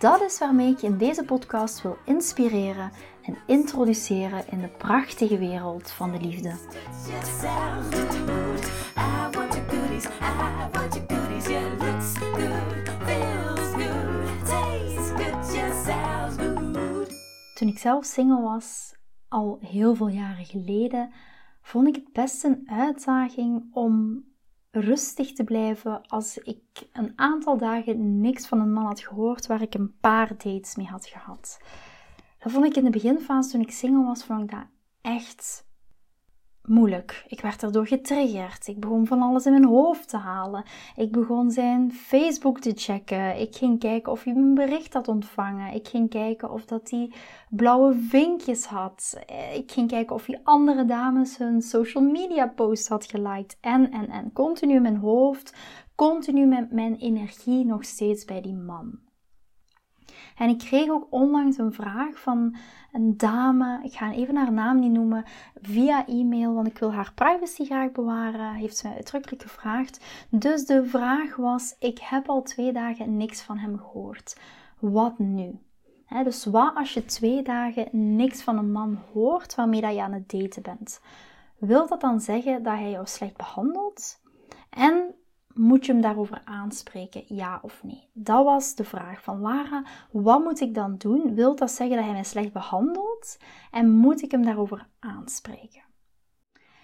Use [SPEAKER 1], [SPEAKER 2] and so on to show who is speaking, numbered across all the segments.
[SPEAKER 1] Dat is waarmee ik je in deze podcast wil inspireren en introduceren in de prachtige wereld van de liefde. Toen ik zelf single was, al heel veel jaren geleden, vond ik het best een uitdaging om rustig te blijven als ik een aantal dagen niks van een man had gehoord waar ik een paar dates mee had gehad. Dat vond ik in de beginfase toen ik single was, vond ik dat echt moeilijk. Ik werd erdoor getriggerd. Ik begon van alles in mijn hoofd te halen. Ik begon zijn Facebook te checken. Ik ging kijken of hij een bericht had ontvangen. Ik ging kijken of dat hij blauwe vinkjes had. Ik ging kijken of hij andere dames hun social media post had geliked. En, en, en. Continu in mijn hoofd. Continu met mijn energie nog steeds bij die man. En ik kreeg ook onlangs een vraag van een dame, ik ga even haar naam niet noemen, via e-mail, want ik wil haar privacy graag bewaren, heeft ze mij uitdrukkelijk gevraagd. Dus de vraag was, ik heb al twee dagen niks van hem gehoord. Wat nu? dus wat als je twee dagen niks van een man hoort waarmee dat je aan het daten bent? Wil dat dan zeggen dat hij jou slecht behandelt? En moet je hem daarover aanspreken, ja of nee? Dat was de vraag van Lara. Wat moet ik dan doen? Wil dat zeggen dat hij mij slecht behandelt? En moet ik hem daarover aanspreken?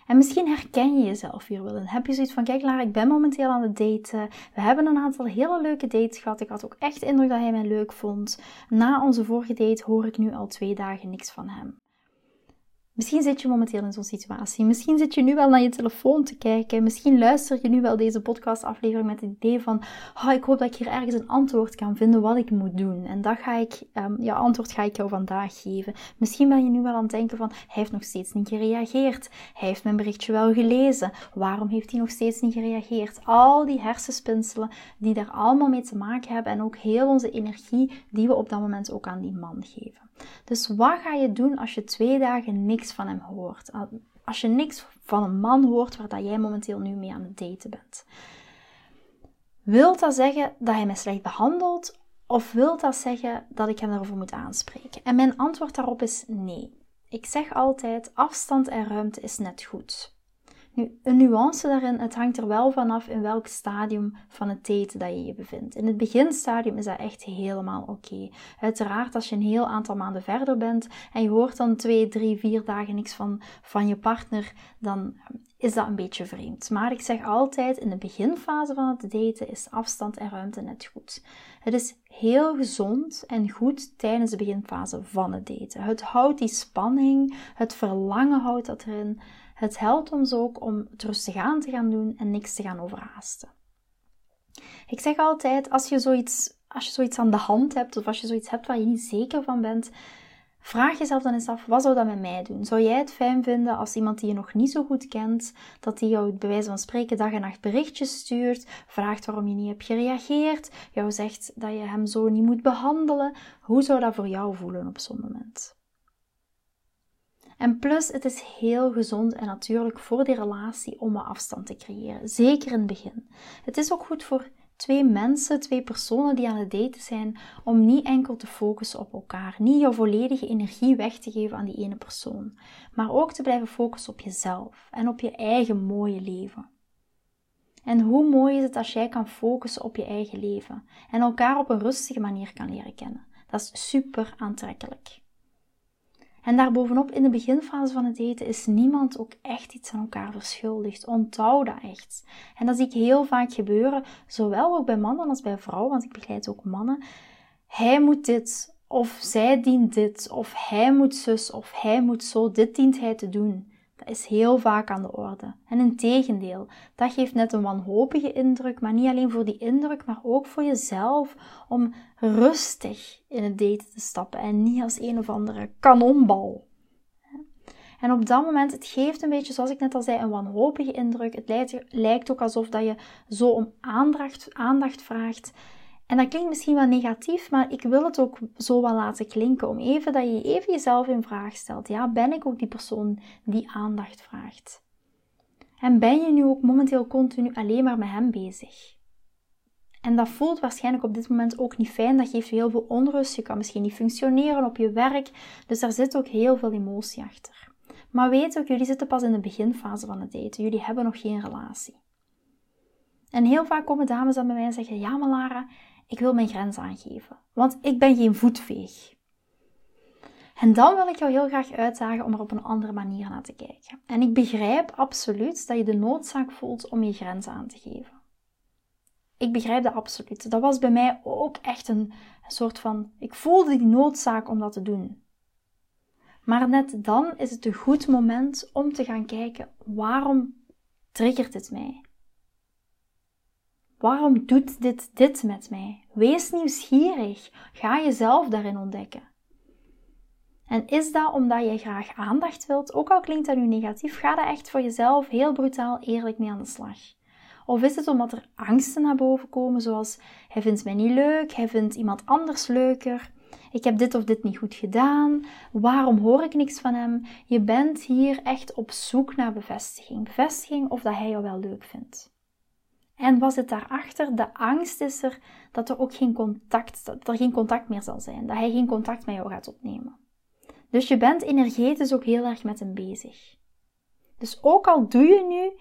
[SPEAKER 1] En misschien herken je jezelf hier wel. En heb je zoiets van: kijk, Lara, ik ben momenteel aan het daten. We hebben een aantal hele leuke dates gehad. Ik had ook echt de indruk dat hij mij leuk vond. Na onze vorige date hoor ik nu al twee dagen niks van hem. Misschien zit je momenteel in zo'n situatie. Misschien zit je nu wel naar je telefoon te kijken. Misschien luister je nu wel deze podcastaflevering met het idee van: oh, ik hoop dat ik hier ergens een antwoord kan vinden wat ik moet doen. En dat ga ik, um, ja, antwoord ga ik jou vandaag geven. Misschien ben je nu wel aan het denken van: hij heeft nog steeds niet gereageerd. Hij heeft mijn berichtje wel gelezen. Waarom heeft hij nog steeds niet gereageerd? Al die hersenspinselen die daar allemaal mee te maken hebben en ook heel onze energie die we op dat moment ook aan die man geven. Dus wat ga je doen als je twee dagen niks van hem hoort? Als je niks van een man hoort waar dat jij momenteel nu mee aan het daten bent. Wilt dat zeggen dat hij mij slecht behandelt? Of wilt dat zeggen dat ik hem daarover moet aanspreken? En mijn antwoord daarop is nee. Ik zeg altijd: afstand en ruimte is net goed. Een nuance daarin, het hangt er wel vanaf in welk stadium van het daten dat je je bevindt. In het beginstadium is dat echt helemaal oké. Uiteraard, als je een heel aantal maanden verder bent en je hoort dan twee, drie, vier dagen niks van, van je partner, dan is dat een beetje vreemd. Maar ik zeg altijd, in de beginfase van het daten is afstand en ruimte net goed. Het is heel gezond en goed tijdens de beginfase van het daten. Het houdt die spanning, het verlangen houdt dat erin. Het helpt ons ook om het rustig aan te gaan doen en niks te gaan overhaasten. Ik zeg altijd, als je zoiets, als je zoiets aan de hand hebt of als je zoiets hebt waar je niet zeker van bent, vraag jezelf dan eens af, wat zou dat met mij doen? Zou jij het fijn vinden als iemand die je nog niet zo goed kent, dat die jou bij wijze van spreken dag en nacht berichtjes stuurt, vraagt waarom je niet hebt gereageerd, jou zegt dat je hem zo niet moet behandelen? Hoe zou dat voor jou voelen op zo'n moment? En plus, het is heel gezond en natuurlijk voor die relatie om wat afstand te creëren. Zeker in het begin. Het is ook goed voor twee mensen, twee personen die aan het daten zijn, om niet enkel te focussen op elkaar. Niet jouw volledige energie weg te geven aan die ene persoon. Maar ook te blijven focussen op jezelf en op je eigen mooie leven. En hoe mooi is het als jij kan focussen op je eigen leven en elkaar op een rustige manier kan leren kennen. Dat is super aantrekkelijk. En daarbovenop, in de beginfase van het daten, is niemand ook echt iets aan elkaar verschuldigd. Onthoud dat echt. En dat zie ik heel vaak gebeuren, zowel ook bij mannen als bij vrouwen, want ik begeleid ook mannen. Hij moet dit, of zij dient dit, of hij moet zus, of hij moet zo, dit dient hij te doen. Is heel vaak aan de orde. En in tegendeel, dat geeft net een wanhopige indruk, maar niet alleen voor die indruk, maar ook voor jezelf om rustig in het daten te stappen en niet als een of andere kanonbal. En op dat moment, het geeft een beetje, zoals ik net al zei, een wanhopige indruk. Het lijkt, lijkt ook alsof dat je zo om aandacht, aandacht vraagt. En dat klinkt misschien wel negatief, maar ik wil het ook zo wel laten klinken. Om even dat je even jezelf in vraag stelt. Ja, ben ik ook die persoon die aandacht vraagt? En ben je nu ook momenteel continu alleen maar met hem bezig? En dat voelt waarschijnlijk op dit moment ook niet fijn. Dat geeft je heel veel onrust. Je kan misschien niet functioneren op je werk. Dus daar zit ook heel veel emotie achter. Maar weet ook, jullie zitten pas in de beginfase van het daten. Jullie hebben nog geen relatie. En heel vaak komen dames dan bij mij en zeggen: Ja, maar Lara, ik wil mijn grens aangeven, want ik ben geen voetveeg. En dan wil ik jou heel graag uitdagen om er op een andere manier naar te kijken. En ik begrijp absoluut dat je de noodzaak voelt om je grens aan te geven. Ik begrijp dat absoluut. Dat was bij mij ook echt een, soort van. Ik voelde die noodzaak om dat te doen. Maar net dan is het een goed moment om te gaan kijken: waarom triggert het mij? Waarom doet dit dit met mij? Wees nieuwsgierig. Ga jezelf daarin ontdekken. En is dat omdat je graag aandacht wilt, ook al klinkt dat nu negatief, ga daar echt voor jezelf heel brutaal eerlijk mee aan de slag. Of is het omdat er angsten naar boven komen, zoals hij vindt mij niet leuk, hij vindt iemand anders leuker, ik heb dit of dit niet goed gedaan, waarom hoor ik niks van hem? Je bent hier echt op zoek naar bevestiging. Bevestiging of dat hij jou wel leuk vindt. En was het daarachter? De angst is er dat er ook geen contact, dat er geen contact meer zal zijn. Dat hij geen contact met jou gaat opnemen. Dus je bent energetisch ook heel erg met hem bezig. Dus ook al doe je nu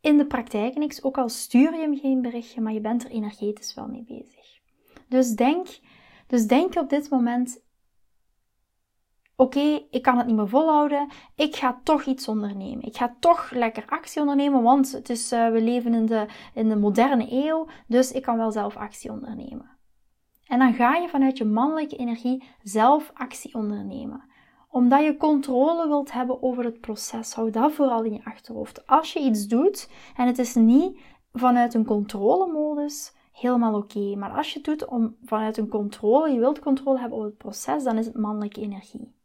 [SPEAKER 1] in de praktijk niks, ook al stuur je hem geen berichtje, maar je bent er energetisch wel mee bezig. Dus denk, dus denk op dit moment, oké, ik kan het niet meer volhouden. Ik ga toch iets ondernemen. Ik ga toch lekker actie ondernemen, want het is, uh, we leven in de, in de moderne eeuw, dus ik kan wel zelf actie ondernemen. En dan ga je vanuit je mannelijke energie zelf actie ondernemen. Omdat je controle wilt hebben over het proces. Hou dat vooral in je achterhoofd. Als je iets doet en het is niet vanuit een controlemodus, helemaal oké. Maar als je het doet om, vanuit een controle, je wilt controle hebben over het proces, dan is het mannelijke energie.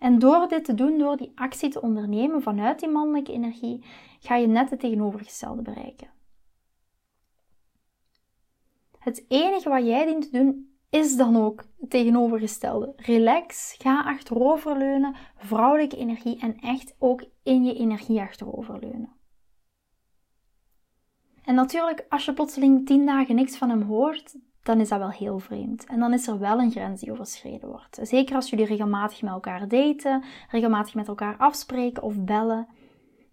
[SPEAKER 1] En door dit te doen, door die actie te ondernemen vanuit die mannelijke energie, ga je net het tegenovergestelde bereiken. Het enige wat jij dient te doen, is dan ook het tegenovergestelde. Relax, ga achteroverleunen, vrouwelijke energie en echt ook in je energie achteroverleunen. En natuurlijk, als je plotseling tien dagen niks van hem hoort, dan is dat wel heel vreemd. En dan is er wel een grens die overschreden wordt. Zeker als jullie regelmatig met elkaar daten, regelmatig met elkaar afspreken of bellen.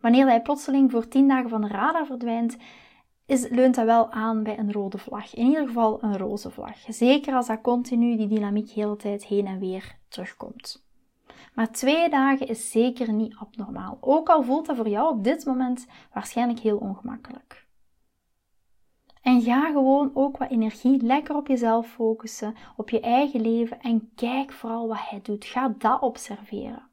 [SPEAKER 1] Wanneer hij plotseling voor tien dagen van de radar verdwijnt, is, leunt dat wel aan bij een rode vlag. In ieder geval een roze vlag. Zeker als dat continu die dynamiek de hele tijd heen en weer terugkomt. Maar twee dagen is zeker niet abnormaal. Ook al voelt dat voor jou op dit moment waarschijnlijk heel ongemakkelijk. En ga gewoon ook wat energie lekker op jezelf focussen, op je eigen leven en kijk vooral wat hij doet. Ga dat observeren.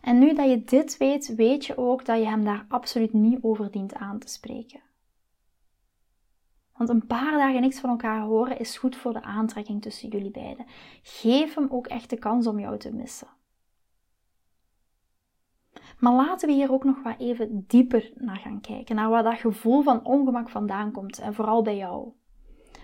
[SPEAKER 1] En nu dat je dit weet, weet je ook dat je hem daar absoluut niet over dient aan te spreken. Want een paar dagen niks van elkaar horen is goed voor de aantrekking tussen jullie beiden. Geef hem ook echt de kans om jou te missen. Maar laten we hier ook nog wat even dieper naar gaan kijken, naar waar dat gevoel van ongemak vandaan komt en vooral bij jou.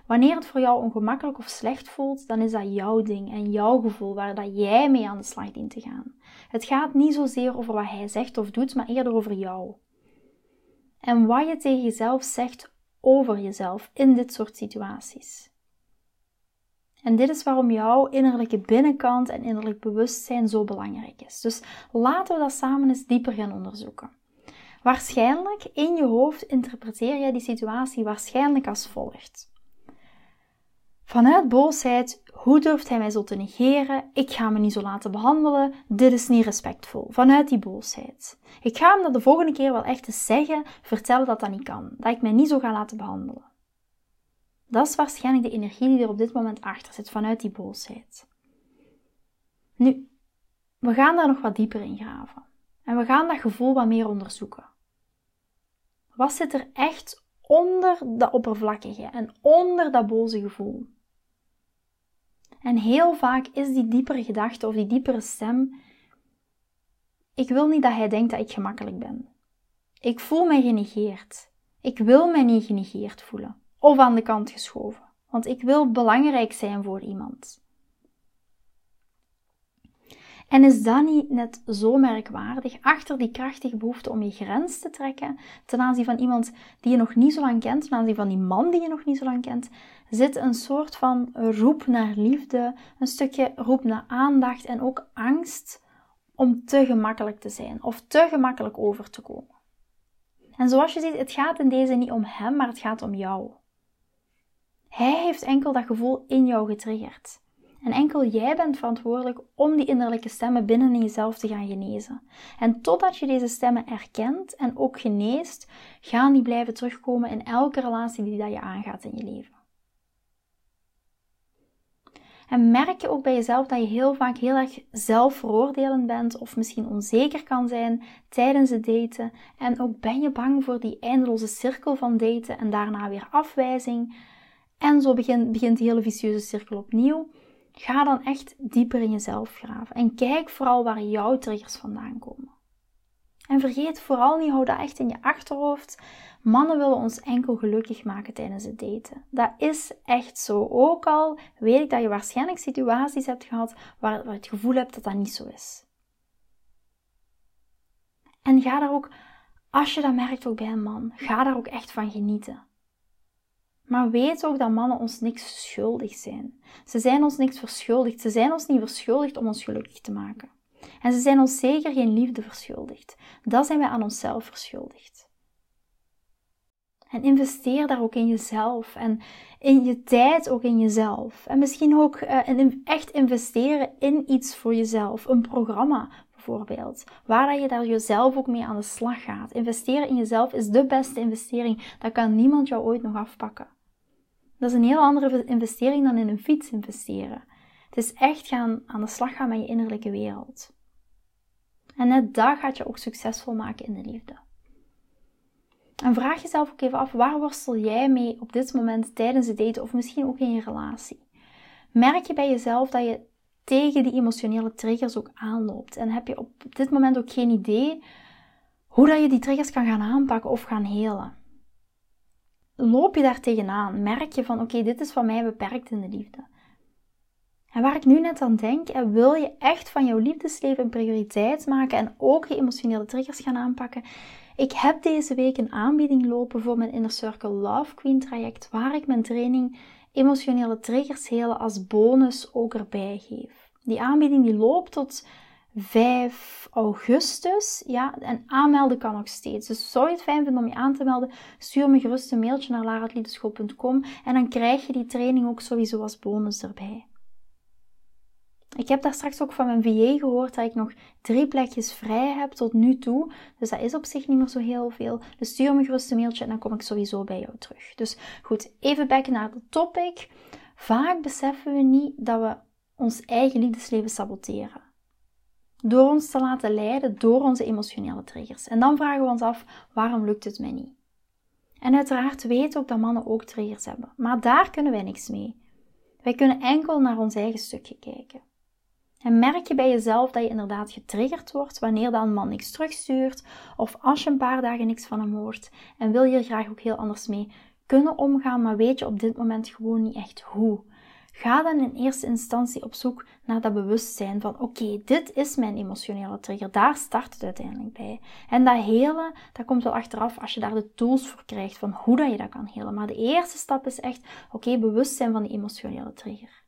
[SPEAKER 1] Wanneer het voor jou ongemakkelijk of slecht voelt, dan is dat jouw ding en jouw gevoel waar dat jij mee aan de slag dient te gaan. Het gaat niet zozeer over wat hij zegt of doet, maar eerder over jou. En wat je tegen jezelf zegt over jezelf in dit soort situaties. En dit is waarom jouw innerlijke binnenkant en innerlijk bewustzijn zo belangrijk is. Dus laten we dat samen eens dieper gaan onderzoeken. Waarschijnlijk in je hoofd interpreteer jij die situatie waarschijnlijk als volgt. Vanuit boosheid, hoe durft hij mij zo te negeren? Ik ga me niet zo laten behandelen. Dit is niet respectvol. Vanuit die boosheid. Ik ga hem dat de volgende keer wel echt eens zeggen, vertellen dat dat niet kan. Dat ik mij niet zo ga laten behandelen. Dat is waarschijnlijk de energie die er op dit moment achter zit vanuit die boosheid. Nu, we gaan daar nog wat dieper in graven. En we gaan dat gevoel wat meer onderzoeken. Wat zit er echt onder dat oppervlakkige en onder dat boze gevoel? En heel vaak is die diepere gedachte of die diepere stem: Ik wil niet dat hij denkt dat ik gemakkelijk ben. Ik voel mij genegeerd. Ik wil mij niet genegeerd voelen of aan de kant geschoven, want ik wil belangrijk zijn voor iemand. En is dat niet net zo merkwaardig achter die krachtige behoefte om je grens te trekken ten aanzien van iemand die je nog niet zo lang kent, ten aanzien van die man die je nog niet zo lang kent, zit een soort van roep naar liefde, een stukje roep naar aandacht en ook angst om te gemakkelijk te zijn of te gemakkelijk over te komen. En zoals je ziet, het gaat in deze niet om hem, maar het gaat om jou. Hij heeft enkel dat gevoel in jou getriggerd. En enkel jij bent verantwoordelijk om die innerlijke stemmen binnen in jezelf te gaan genezen. En totdat je deze stemmen erkent en ook geneest, gaan die blijven terugkomen in elke relatie die dat je aangaat in je leven. En merk je ook bij jezelf dat je heel vaak heel erg zelfveroordelend bent of misschien onzeker kan zijn tijdens het daten. En ook ben je bang voor die eindeloze cirkel van daten en daarna weer afwijzing. En zo begint, begint die hele vicieuze cirkel opnieuw. Ga dan echt dieper in jezelf graven en kijk vooral waar jouw triggers vandaan komen. En vergeet vooral niet, hou dat echt in je achterhoofd. Mannen willen ons enkel gelukkig maken tijdens het daten. Dat is echt zo. Ook al weet ik dat je waarschijnlijk situaties hebt gehad waar, je het gevoel hebt dat dat niet zo is. En ga daar ook, als je dat merkt ook bij een man, ga daar ook echt van genieten. Maar weet ook dat mannen ons niks schuldig zijn. Ze zijn ons niks verschuldigd. Ze zijn ons niet verschuldigd om ons gelukkig te maken. En ze zijn ons zeker geen liefde verschuldigd. Dat zijn wij aan onszelf verschuldigd. En investeer daar ook in jezelf en in je tijd ook in jezelf. En misschien ook uh, echt investeren in iets voor jezelf. Een programma bijvoorbeeld. Waar je daar jezelf ook mee aan de slag gaat. Investeren in jezelf is de beste investering. Dat kan niemand jou ooit nog afpakken. Dat is een heel andere investering dan in een fiets investeren. Het is echt gaan aan de slag gaan met je innerlijke wereld. En net dat gaat je ook succesvol maken in de liefde. En vraag jezelf ook even af, waar worstel jij mee op dit moment tijdens het daten of misschien ook in je relatie? Merk je bij jezelf dat je tegen die emotionele triggers ook aanloopt? En heb je op dit moment ook geen idee hoe dat je die triggers kan gaan aanpakken of gaan helen? Loop je daar tegenaan? Merk je van oké, dit is van mij beperkt in de liefde? En waar ik nu net aan denk, wil je echt van jouw liefdesleven een prioriteit maken en ook je emotionele triggers gaan aanpakken? Ik heb deze week een aanbieding lopen voor mijn Inner Circle Love Queen traject, waar ik mijn training emotionele triggers helen als bonus ook erbij geef. Die aanbieding die loopt tot 5 augustus. Ja, en aanmelden kan nog steeds. Dus zou je het fijn vinden om je aan te melden, stuur me gerust een mailtje naar laraatliedeschool.com en dan krijg je die training ook sowieso als bonus erbij. Ik heb daar straks ook van mijn VA gehoord dat ik nog drie plekjes vrij heb tot nu toe. Dus dat is op zich niet meer zo heel veel. Dus stuur me gerust een mailtje en dan kom ik sowieso bij jou terug. Dus goed, even back naar de topic. Vaak beseffen we niet dat we ons eigen liefdesleven saboteren. Door ons te laten leiden door onze emotionele triggers. En dan vragen we ons af, waarom lukt het mij niet? En uiteraard weten ook dat mannen ook triggers hebben. Maar daar kunnen wij niks mee. Wij kunnen enkel naar ons eigen stukje kijken. En merk je bij jezelf dat je inderdaad getriggerd wordt wanneer dan een man niks terugstuurt of als je een paar dagen niks van hem hoort en wil je er graag ook heel anders mee kunnen omgaan, maar weet je op dit moment gewoon niet echt hoe. Ga dan in eerste instantie op zoek naar dat bewustzijn van oké, dit is mijn emotionele trigger. Daar start het uiteindelijk bij. En dat helen, dat komt wel achteraf als je daar de tools voor krijgt van hoe dat je dat kan helen. Maar de eerste stap is echt oké, bewustzijn van die emotionele trigger.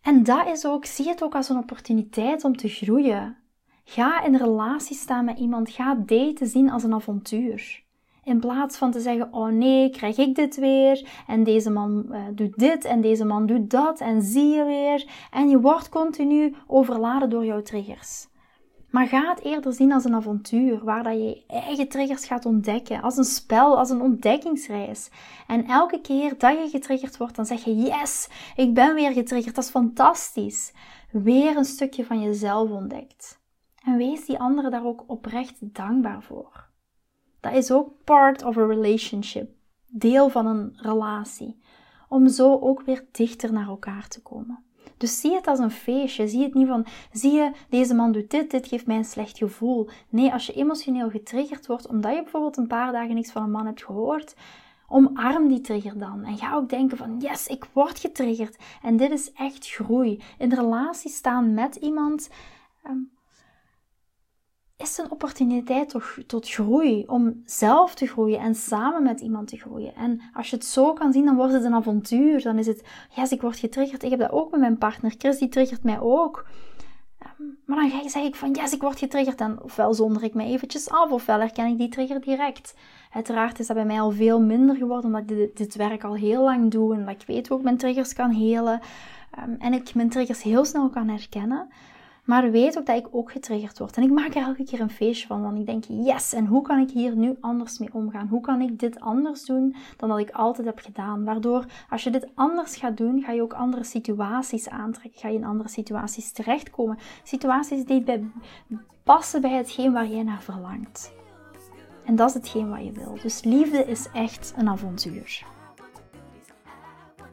[SPEAKER 1] En dat is ook, zie het ook als een opportuniteit om te groeien. Ga in relatie staan met iemand. Ga daten zien als een avontuur. In plaats van te zeggen, oh nee, krijg ik dit weer? En deze man uh, doet dit en deze man doet dat en zie je weer. En je wordt continu overladen door jouw triggers. Maar ga het eerder zien als een avontuur waar dat je je eigen triggers gaat ontdekken. Als een spel, als een ontdekkingsreis. En elke keer dat je getriggerd wordt, dan zeg je: Yes, ik ben weer getriggerd. Dat is fantastisch. Weer een stukje van jezelf ontdekt. En wees die anderen daar ook oprecht dankbaar voor. Dat is ook part of a relationship. Deel van een relatie. Om zo ook weer dichter naar elkaar te komen. Dus zie het als een feestje. Zie het niet van, zie je, deze man doet dit, dit geeft mij een slecht gevoel. Nee, als je emotioneel getriggerd wordt, omdat je bijvoorbeeld een paar dagen niks van een man hebt gehoord, omarm die trigger dan. En ga ook denken van, yes, ik word getriggerd. En dit is echt groei. In relatie staan met iemand... Ehm, is een opportuniteit tot, groei, om zelf te groeien en samen met iemand te groeien. En als je het zo kan zien, dan wordt het een avontuur. Dan is het, yes, ik word getriggerd. Ik heb dat ook met mijn partner. Chris, die triggert mij ook. Ehm, maar dan zeg ik van, yes, ik word getriggerd. En ofwel zonder ik me eventjes af, ofwel herken ik die trigger direct. Uiteraard is dat bij mij al veel minder geworden, omdat ik dit, werk al heel lang doe. En dat ik weet hoe ik mijn triggers kan helen. Um, en ik mijn triggers heel snel kan herkennen. Maar weet ook dat ik ook getriggerd word. En ik maak er elke keer een feestje van. Want ik denk, yes, en hoe kan ik hier nu anders mee omgaan? Hoe kan ik dit anders doen dan dat ik altijd heb gedaan? Waardoor, als je dit anders gaat doen, ga je ook andere situaties aantrekken. Ga je in andere situaties terechtkomen. Situaties die bij, passen bij hetgeen waar jij naar verlangt. En dat is hetgeen wat je wil. Dus liefde is echt een avontuur.